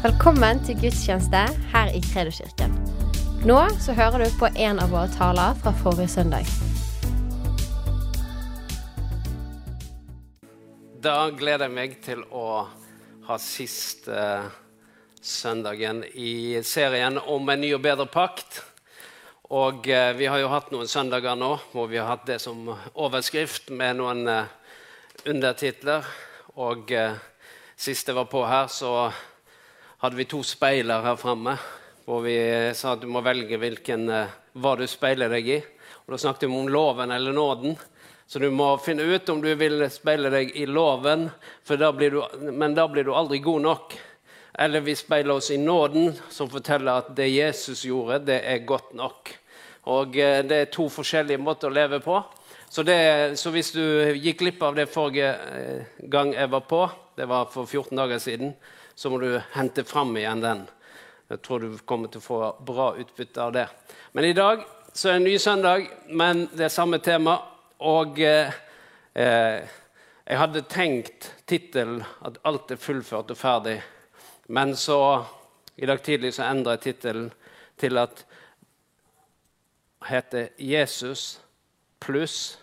Velkommen til gudstjeneste her i Kredoskirken. Nå så hører du på en av våre taler fra forrige søndag. Da gleder jeg meg til å ha siste søndagen i serien om en ny og bedre pakt. Og eh, vi har jo hatt noen søndager nå hvor vi har hatt det som overskrift med noen eh, undertitler. Og eh, sist jeg var på her, så hadde vi to speiler her framme. Hvor vi sa at du må velge hvilken, eh, hva du speiler deg i. Og Da snakket vi om loven eller nåden. Så du må finne ut om du vil speile deg i loven, da du, men da blir du aldri god nok. Eller vi speiler oss i nåden, som forteller at det Jesus gjorde, det er godt nok. Og eh, Det er to forskjellige måter å leve på. Så, det, så hvis du gikk glipp av det forrige eh, gang jeg var på, det var for 14 dager siden, så må du hente fram igjen den. Jeg tror du kommer til å få bra utbytte av det. Men i dag så er det en ny søndag, men det er samme tema. Og eh, eh jeg hadde tenkt tittelen at alt er fullført og ferdig. Men så i dag tidlig så endra jeg tittelen til at heter Jesus pluss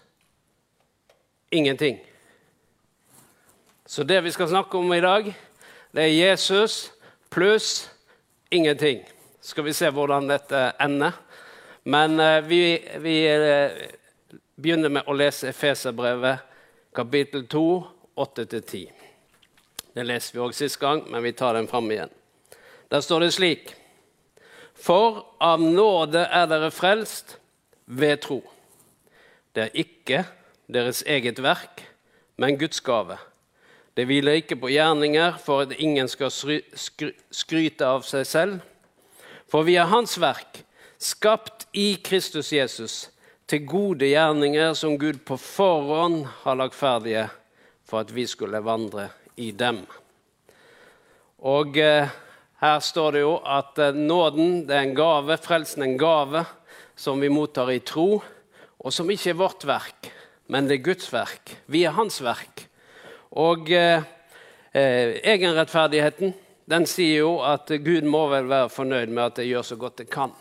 ingenting. Så det vi skal snakke om i dag, det er Jesus pluss ingenting. Skal vi se hvordan dette ender. Men eh, vi, vi eh, begynner med å lese Efeserbrevet kapittel 2, 8-10. Det leser vi også sist gang, men vi tar den fram igjen. Der står det slik for av nåde er dere frelst ved tro. Det er ikke deres eget verk, men Guds gave. Det hviler ikke på gjerninger for at ingen skal skryte av seg selv. For vi er Hans verk, skapt i Kristus Jesus, til gode gjerninger som Gud på forhånd har lagt ferdige for at vi skulle vandre i dem. Og... Eh, her står det jo at eh, nåden det er en gave, frelsen er en gave som vi mottar i tro, og som ikke er vårt verk, men det er Guds verk. Vi er Hans verk. Og eh, eh, egenrettferdigheten den sier jo at Gud må vel være fornøyd med at jeg gjør så godt jeg kan.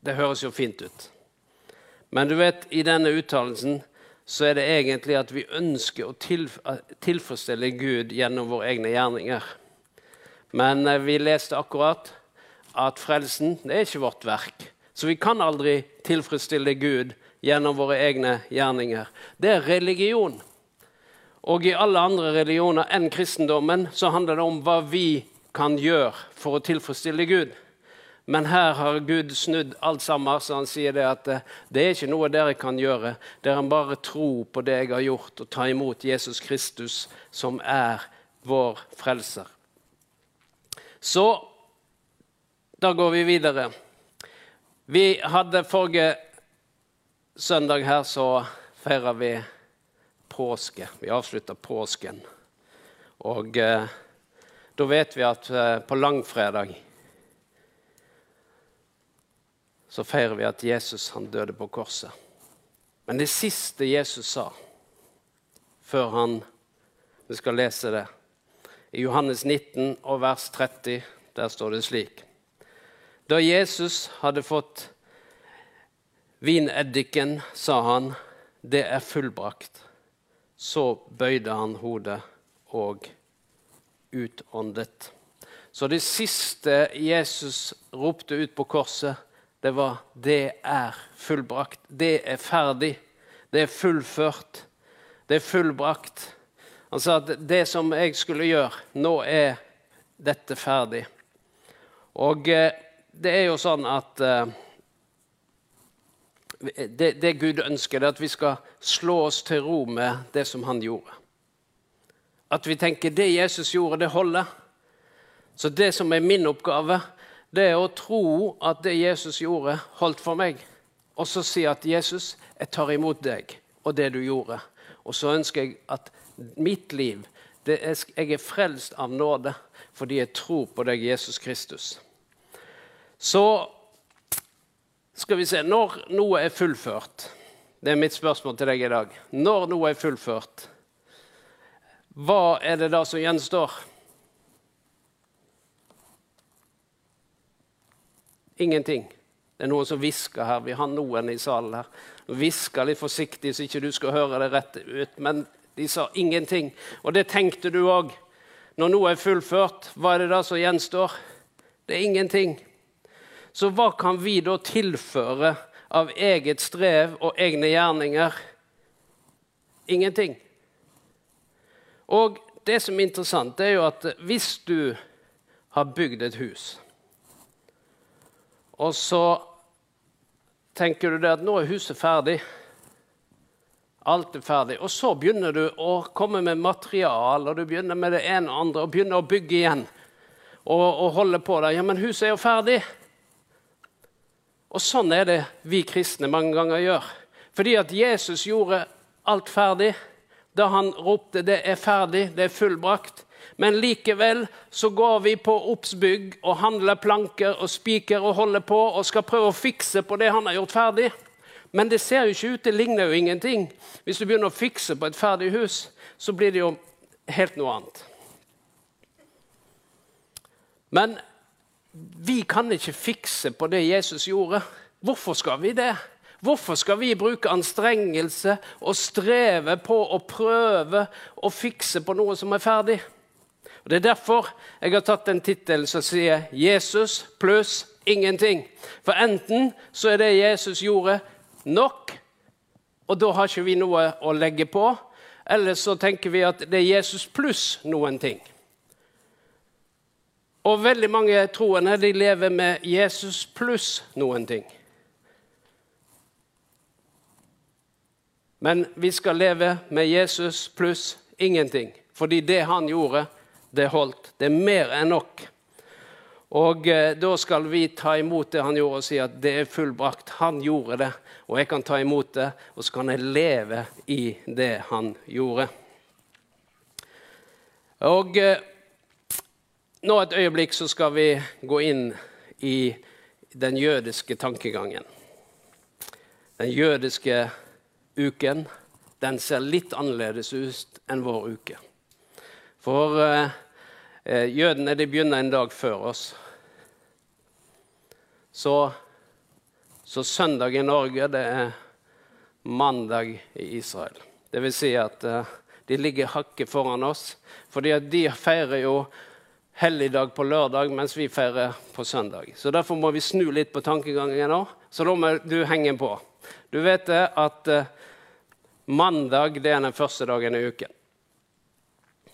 Det høres jo fint ut. Men du vet, i denne uttalelsen så er det egentlig at vi ønsker å tilfredsstille Gud gjennom våre egne gjerninger. Men eh, vi leste akkurat at frelsen det er ikke vårt verk. Så vi kan aldri tilfredsstille Gud gjennom våre egne gjerninger. Det er religion. Og i alle andre religioner enn kristendommen så handler det om hva vi kan gjøre for å tilfredsstille Gud. Men her har Gud snudd alt sammen, så han sier det at eh, det er ikke noe dere kan gjøre. Dere bare tro på det jeg har gjort, og ta imot Jesus Kristus, som er vår frelser. Så da går vi videre. Vi hadde forrige søndag her så feira vi påske. Vi avslutta påsken. Og eh, da vet vi at eh, på langfredag så feirer vi at Jesus han døde på korset. Men det siste Jesus sa før han Vi skal lese det. I Johannes 19 og vers 30 der står det slik. Da Jesus hadde fått vineddiken, sa han, 'Det er fullbrakt'. Så bøyde han hodet og utåndet. Så det siste Jesus ropte ut på korset, det var 'Det er fullbrakt'. Det er ferdig. Det er fullført. Det er fullbrakt. Han sa at det som jeg skulle gjøre, nå er dette ferdig. Og eh, det er jo sånn at eh, det, det, Gud ønsker, er at vi skal slå oss til ro med det som han gjorde. At vi tenker det Jesus gjorde, det holder. Så det som er min oppgave, det er å tro at det Jesus gjorde, holdt for meg. Og så si at Jesus, jeg tar imot deg og det du gjorde. Og så ønsker jeg at mitt liv er, Jeg er frelst av nåde fordi jeg tror på deg, Jesus Kristus. Så skal vi se Når noe er fullført Det er mitt spørsmål til deg i dag. Når noe er fullført, hva er det da som gjenstår? Ingenting. Det er noen som hvisker her. Vi har noen i salen her. Hvisker litt forsiktig så ikke du skal høre det rett ut. Men de sa ingenting. Og det tenkte du òg. Når noe er fullført, hva er det da som gjenstår? Det er ingenting. Så hva kan vi da tilføre av eget strev og egne gjerninger? Ingenting. Og det som er interessant, det er jo at hvis du har bygd et hus, og så tenker du det at nå er huset ferdig Alt er ferdig. Og så begynner du å komme med material, og du begynner med det ene og andre, og begynner å bygge igjen. Og, og holde på der. Ja, men huset er jo ferdig. Og sånn er det vi kristne mange ganger gjør. Fordi at Jesus gjorde alt ferdig da han ropte 'det er ferdig, det er fullbrakt'. Men likevel så går vi på Obsbygg og handler planker og spiker og holder på og skal prøve å fikse på det han har gjort ferdig. Men det ser jo ikke ut, det ligner jo ingenting. Hvis du begynner å fikse på et ferdig hus, så blir det jo helt noe annet. Men vi kan ikke fikse på det Jesus gjorde. Hvorfor skal vi det? Hvorfor skal vi bruke anstrengelse og streve på å prøve å fikse på noe som er ferdig? Og Det er derfor jeg har tatt en tittel som sier 'Jesus pluss ingenting'. For enten så er det Jesus gjorde, nok, og da har ikke vi noe å legge på. Eller så tenker vi at det er Jesus pluss noen ting. Og veldig mange troende de lever med Jesus pluss noen ting. Men vi skal leve med Jesus pluss ingenting. Fordi det han gjorde, det holdt. Det er mer enn nok. Og eh, da skal vi ta imot det han gjorde, og si at det er fullbrakt. Han gjorde det, og jeg kan ta imot det, og så kan jeg leve i det han gjorde. Og eh, nå et øyeblikk så skal vi gå inn i den jødiske tankegangen. Den jødiske uken den ser litt annerledes ut enn vår uke. For eh, eh, jødene de begynner en dag før oss. Så, så, søndag i Norge det er mandag i Israel. Det vil si at eh, de ligger hakket foran oss. fordi de feirer jo helligdag på lørdag, mens vi feirer på søndag. Så Derfor må vi snu litt på tankegangen nå. Så da må du henge på. Du vet det at uh, Mandag det er den første dagen i uken.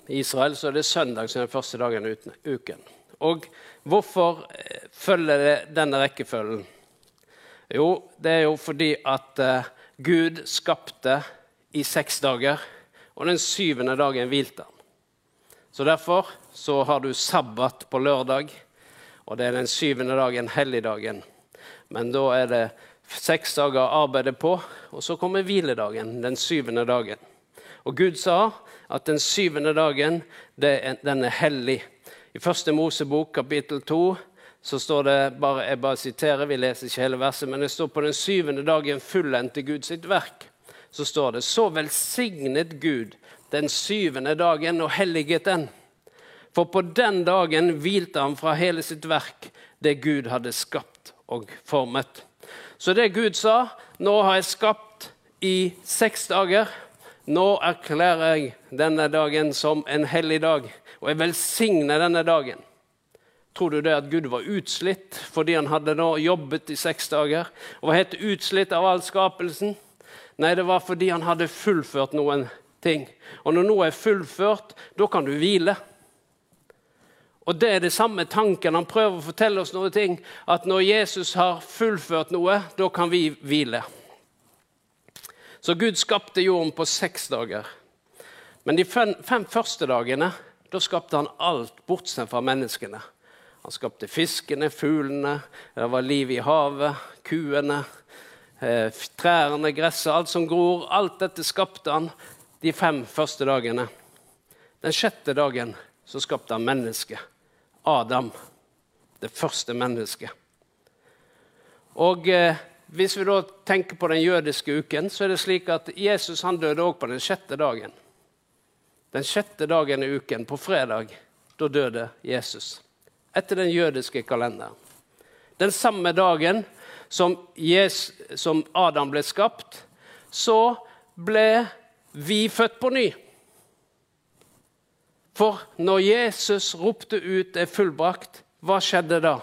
I Israel så er det søndag som er den første dagen i uken. Og hvorfor eh, følger det denne rekkefølgen? Jo, det er jo fordi at uh, Gud skapte i seks dager, og den syvende dagen hvilte han. Så Derfor så har du sabbat på lørdag, og det er den syvende dagen, helligdagen. Men da er det seks dager å arbeide på, og så kommer hviledagen, den syvende dagen. Og Gud sa at den syvende dagen den er hellig. I første Mosebok, kapittel 2, så står det bare, Jeg bare siterer, vi leser ikke hele verset, men det står på den syvende dagen fullendte Gud sitt verk. Så står det så velsignet Gud den syvende dagen og helliget den. For på den dagen hvilte han fra hele sitt verk, det Gud hadde skapt og formet. Så det Gud sa, nå har jeg skapt i seks dager. Nå erklærer jeg denne dagen som en hellig dag, og jeg velsigner denne dagen. Tror du det at Gud var utslitt fordi han hadde nå jobbet i seks dager og var helt utslitt av all skapelsen? Nei, det var fordi han hadde fullført noen ting. Og når noe er fullført, da kan du hvile. Og Det er det samme tanken. Han prøver å fortelle oss noen ting, at når Jesus har fullført noe, da kan vi hvile. Så Gud skapte jorden på seks dager. Men de fem, første dagene da skapte han alt bortsett fra menneskene. Han skapte fiskene, fuglene, det var liv i havet, kuene, eh, trærne, gresset, alt som gror. Alt dette skapte han de fem første dagene. Den sjette dagen så skapte han mennesket. Adam, det første mennesket. Og eh, Hvis vi da tenker på den jødiske uken, så er det slik at Jesus han døde også på den sjette dagen. Den sjette dagen i uken, på fredag, da døde Jesus. Etter den jødiske kalenderen. Den samme dagen som, Jesus, som Adam ble skapt, så ble vi født på ny. For når Jesus ropte ut er fullbrakt', hva skjedde da?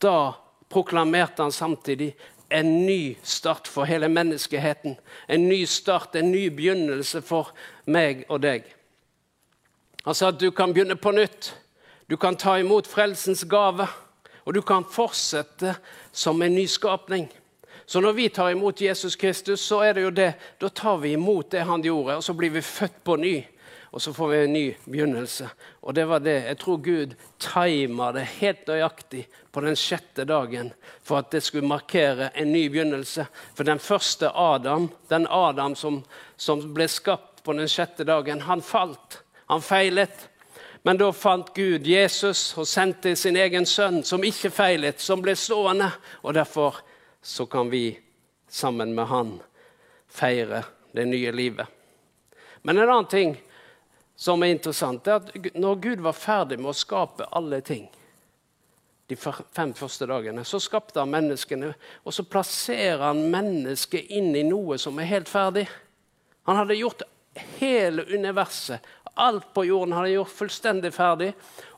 Da proklamerte han samtidig en ny start for hele menneskeheten. En ny start, en ny begynnelse for meg og deg. Han sa at du kan begynne på nytt. Du kan ta imot frelsens gave. Og du kan fortsette som en nyskapning. Så når vi tar imot Jesus Kristus, så er det jo det. Da tar vi imot det han gjorde, og så blir vi født på ny og så får vi en ny begynnelse. Og det var det. Jeg tror Gud tima det helt nøyaktig på den sjette dagen for at det skulle markere en ny begynnelse. For den første Adam, den Adam som, som ble skapt på den sjette dagen, han falt. Han feilet. Men da fant Gud Jesus og sendte sin egen sønn, som ikke feilet, som ble stående. Og derfor så kan vi sammen med han feire det nye livet. Men en annen ting som er interessant, er at når Gud var ferdig med å skape alle ting de fem første dagene, så skapte han menneskene, og så plasserer han mennesket inn i noe som er helt ferdig. Han hadde gjort hele universet, alt på jorden har han gjort fullstendig ferdig.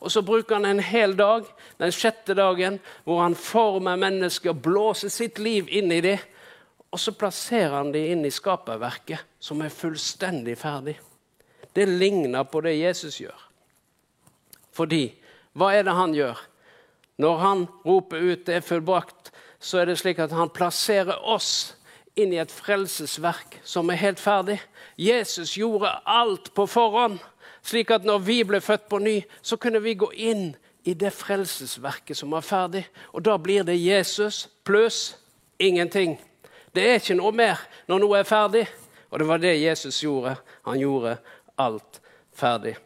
Og så bruker han en hel dag, den sjette dagen, hvor han former mennesker, blåser sitt liv inn i dem. Og så plasserer han dem inn i skaperverket, som er fullstendig ferdig det ligner på det Jesus gjør. Fordi hva er det han gjør? Når han roper ut 'det er fullbrakt', så er det slik at han plasserer oss inn i et frelsesverk som er helt ferdig. Jesus gjorde alt på forhånd, slik at når vi ble født på ny, så kunne vi gå inn i det frelsesverket som var ferdig. Og da blir det Jesus pluss ingenting. Det er ikke noe mer når noe er ferdig. Og det var det Jesus gjorde. Han gjorde alt ferdig.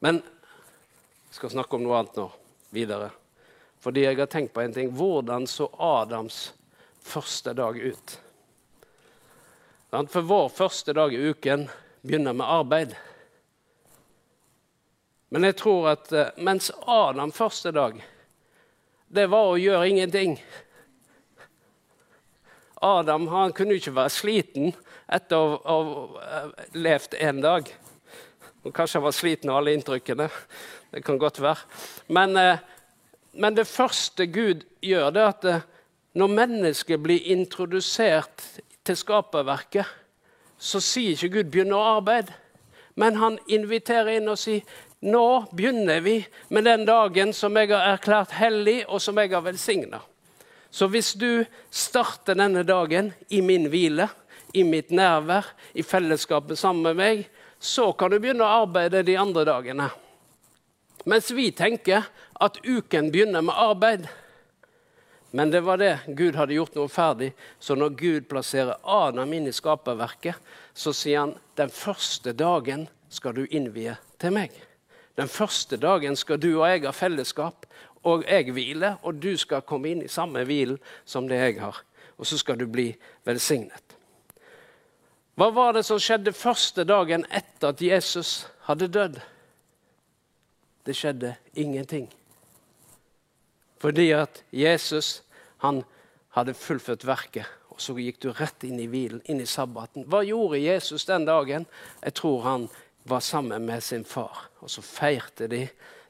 Men skal snakke om noe annet nå, videre. Fordi jeg har tenkt på en ting. Hvordan så Adams første dag ut? For vår første dag i uken begynner med arbeid. Men jeg tror at eh, mens Adam første dag det var å gjøre ingenting. Adam han kunne ikke være sliten etter å ha levd en dag. Og kanskje han var sliten av alle inntrykkene. Det kan godt være. Men, eh, men det første Gud gjør, det er at eh, når mennesket blir introdusert til skaperverket, så sier ikke Gud 'begynn å arbeide', men han inviterer inn og sier nå begynner vi med den dagen som jeg har erklært hellig, og som jeg har velsigna. Så hvis du starter denne dagen i min hvile, i mitt nærvær, i fellesskapet sammen med meg, så kan du begynne å arbeide de andre dagene. Mens vi tenker at uken begynner med arbeid. Men det var det Gud hadde gjort noe ferdig. Så når Gud plasserer Adam inn i skaperverket, så sier han den første dagen skal du innvie til meg. Den første dagen skal du og jeg ha fellesskap, og jeg hvile, og du skal komme inn i samme hvilen som det jeg har. Og så skal du bli velsignet. Hva var det som skjedde første dagen etter at Jesus hadde dødd? Det skjedde ingenting. Fordi at Jesus han hadde fullført verket, og så gikk du rett inn i hvilen, inn i sabbaten. Hva gjorde Jesus den dagen? Jeg tror han var sammen med sin far. Og så feirte de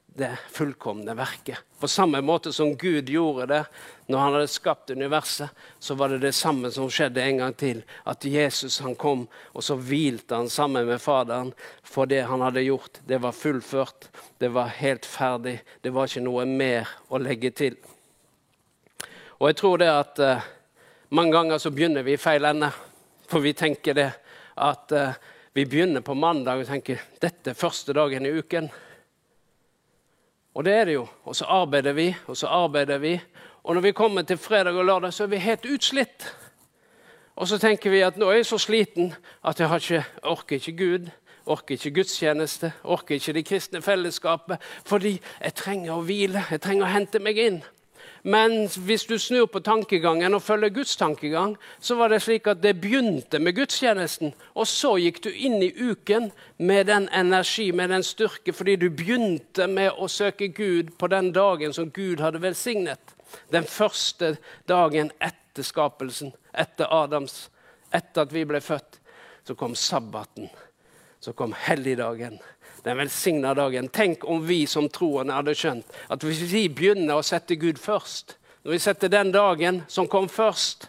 det fullkomne verket. På samme måte som Gud gjorde det når han hadde skapt universet, så var det det samme som skjedde en gang til. At Jesus han kom, og så hvilte han sammen med Faderen. For det han hadde gjort, det var fullført. Det var helt ferdig. Det var ikke noe mer å legge til. Og jeg tror det at uh, mange ganger så begynner vi i feil ende. For vi tenker det at uh, vi begynner på mandag og tenker dette er første dagen i uken. Og det er det jo. Og så arbeider vi, og så arbeider vi. Og når vi kommer til fredag og lørdag, så er vi helt utslitt. Og så tenker vi at nå er jeg så sliten at jeg ikke, orker ikke Gud. Orker ikke gudstjeneste, orker ikke det kristne fellesskapet. Fordi jeg trenger å hvile, jeg trenger å hente meg inn. Men hvis du snur på tankegangen og følger Guds tankegang, så var det slik at det begynte med gudstjenesten. Og så gikk du inn i uken med den energi, med den styrke, fordi du begynte med å søke Gud på den dagen som Gud hadde velsignet. Den første dagen etter skapelsen, etter Adams, etter at vi ble født. Så kom sabbaten. Så kom helligdagen den velsigna dagen. Tenk om vi som troende hadde skjønt at hvis vi begynner å sette Gud først, når vi setter den dagen som kom først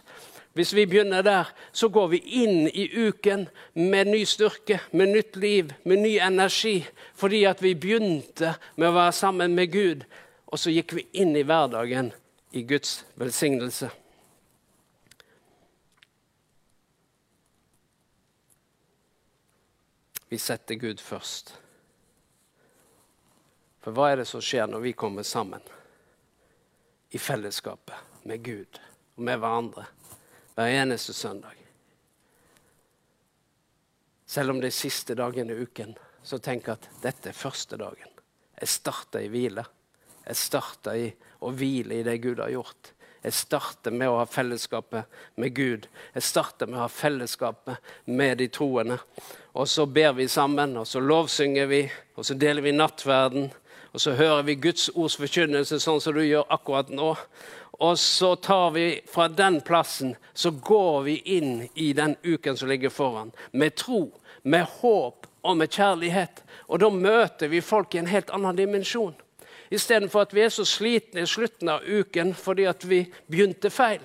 hvis vi begynner der, så går vi inn i uken med ny styrke, med nytt liv, med ny energi. Fordi at vi begynte med å være sammen med Gud, og så gikk vi inn i hverdagen i Guds velsignelse. Vi setter Gud først. For hva er det som skjer når vi kommer sammen i fellesskapet med Gud og med hverandre hver eneste søndag? Selv om det er siste dagen i uken, så tenk at dette er første dagen. Jeg starter i hvile. Jeg starter i å hvile i det Gud har gjort. Jeg starter med å ha fellesskapet med Gud. Jeg starter med å ha fellesskapet med de troende. Og så ber vi sammen, og så lovsynger vi, og så deler vi nattverden. Og så hører vi Guds ords forkynnelse sånn som du gjør akkurat nå. Og så tar vi fra den plassen så går vi inn i den uken som ligger foran. Med tro, med håp og med kjærlighet. Og da møter vi folk i en helt annen dimensjon. Istedenfor at vi er så slitne i slutten av uken fordi at vi begynte feil.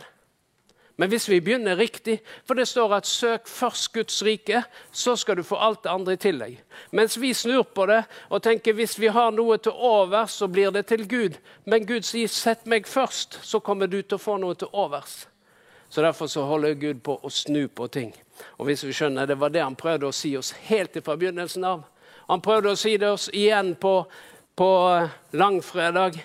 Men hvis vi begynner riktig, for det står at 'søk først Guds rike', så skal du få alt det andre i tillegg. Mens vi snur på det og tenker hvis vi har noe til overs, så blir det til Gud. Men Gud sier 'sett meg først', så kommer du til å få noe til overs. Så Derfor så holder Gud på å snu på ting. Og hvis vi skjønner, Det var det han prøvde å si oss helt fra begynnelsen av. Han prøvde å si det oss igjen på, på langfredag,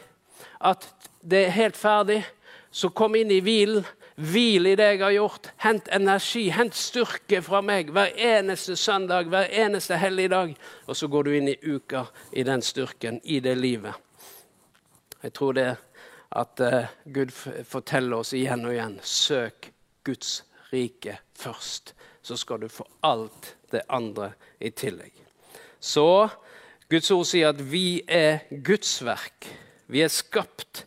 at det er helt ferdig. Så kom inn i hvilen. Hvil i det jeg har gjort. Hent energi, hent styrke fra meg hver eneste søndag, hver eneste helligdag. Og så går du inn i uka i den styrken, i det livet. Jeg tror det at uh, Gud forteller oss igjen og igjen søk Guds rike først. Så skal du få alt det andre i tillegg. Så Guds ord sier at vi er Guds verk. Vi er skapt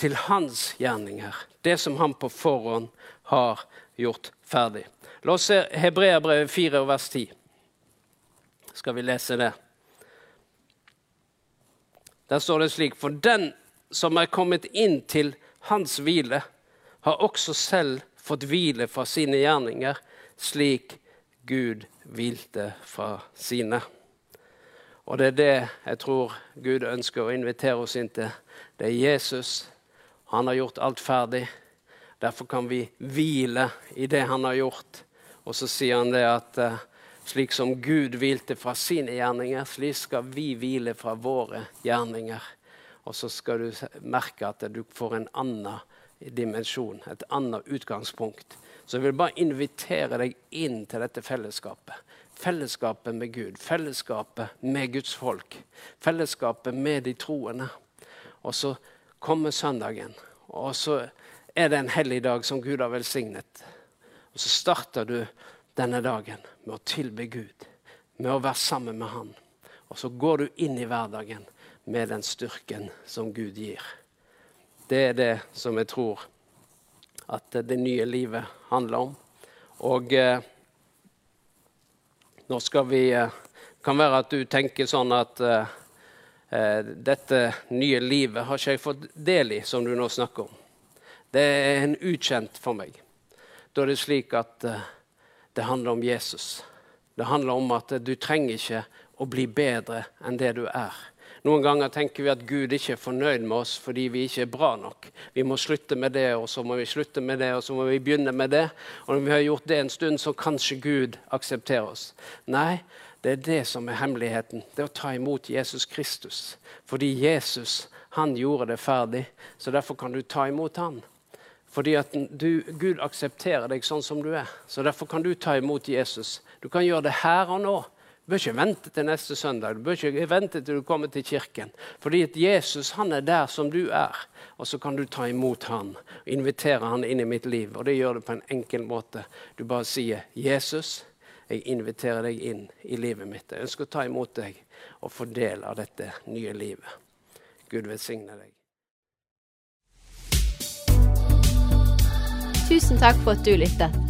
til hans gjerninger det som han på forhånd har gjort ferdig. La oss se Hebreabrevet 4, vers 10. Skal vi lese det? Der står det slik.: For den som er kommet inn til hans hvile, har også selv fått hvile fra sine gjerninger, slik Gud hvilte fra sine. Og det er det jeg tror Gud ønsker å invitere oss inn til. Det er Jesus han har gjort alt ferdig. Derfor kan vi hvile i det han har gjort. Og så sier han det at uh, slik som Gud hvilte fra sine gjerninger, slik skal vi hvile fra våre gjerninger. Og så skal du merke at du får en annen dimensjon, et annet utgangspunkt. Så jeg vil bare invitere deg inn til dette fellesskapet. Fellesskapet med Gud, fellesskapet med Guds folk. Fellesskapet med de troende. Og så kommer søndagen, og så er det en hellig dag som Gud har velsignet. Og så starter du denne dagen med å tilbe Gud, med å være sammen med Han. Og så går du inn i hverdagen med den styrken som Gud gir. Det er det som jeg tror at det nye livet handler om. Og eh, nå skal vi Det kan være at du tenker sånn at eh, Eh, dette nye livet har ikke jeg fått del i, som du nå snakker om. Det er en ukjent for meg. Da er det slik at eh, det handler om Jesus. Det handler om at du trenger ikke å bli bedre enn det du er. Noen ganger tenker vi at Gud ikke er fornøyd med oss fordi vi ikke er bra nok. Vi må slutte med det, og så må vi slutte med det, og så må vi begynne med det. Og når vi har gjort det en stund, så kanskje Gud aksepterer oss. Nei, det er det som er hemmeligheten. Det er å ta imot Jesus Kristus. Fordi Jesus han gjorde det ferdig, så derfor kan du ta imot han. Fordi at du, Gud aksepterer deg sånn som du er. Så derfor kan du ta imot Jesus. Du kan gjøre det her og nå. Du bør ikke vente til neste søndag, du bør ikke vente til du kommer til kirken. Fordi at Jesus han er der som du er, og så kan du ta imot han, og invitere han inn i mitt liv. Og det gjør du på en enkel måte. Du bare sier 'Jesus'. Jeg inviterer deg inn i livet mitt. Jeg ønsker å ta imot deg og få del av dette nye livet. Gud velsigne deg. Tusen takk for at du lyttet.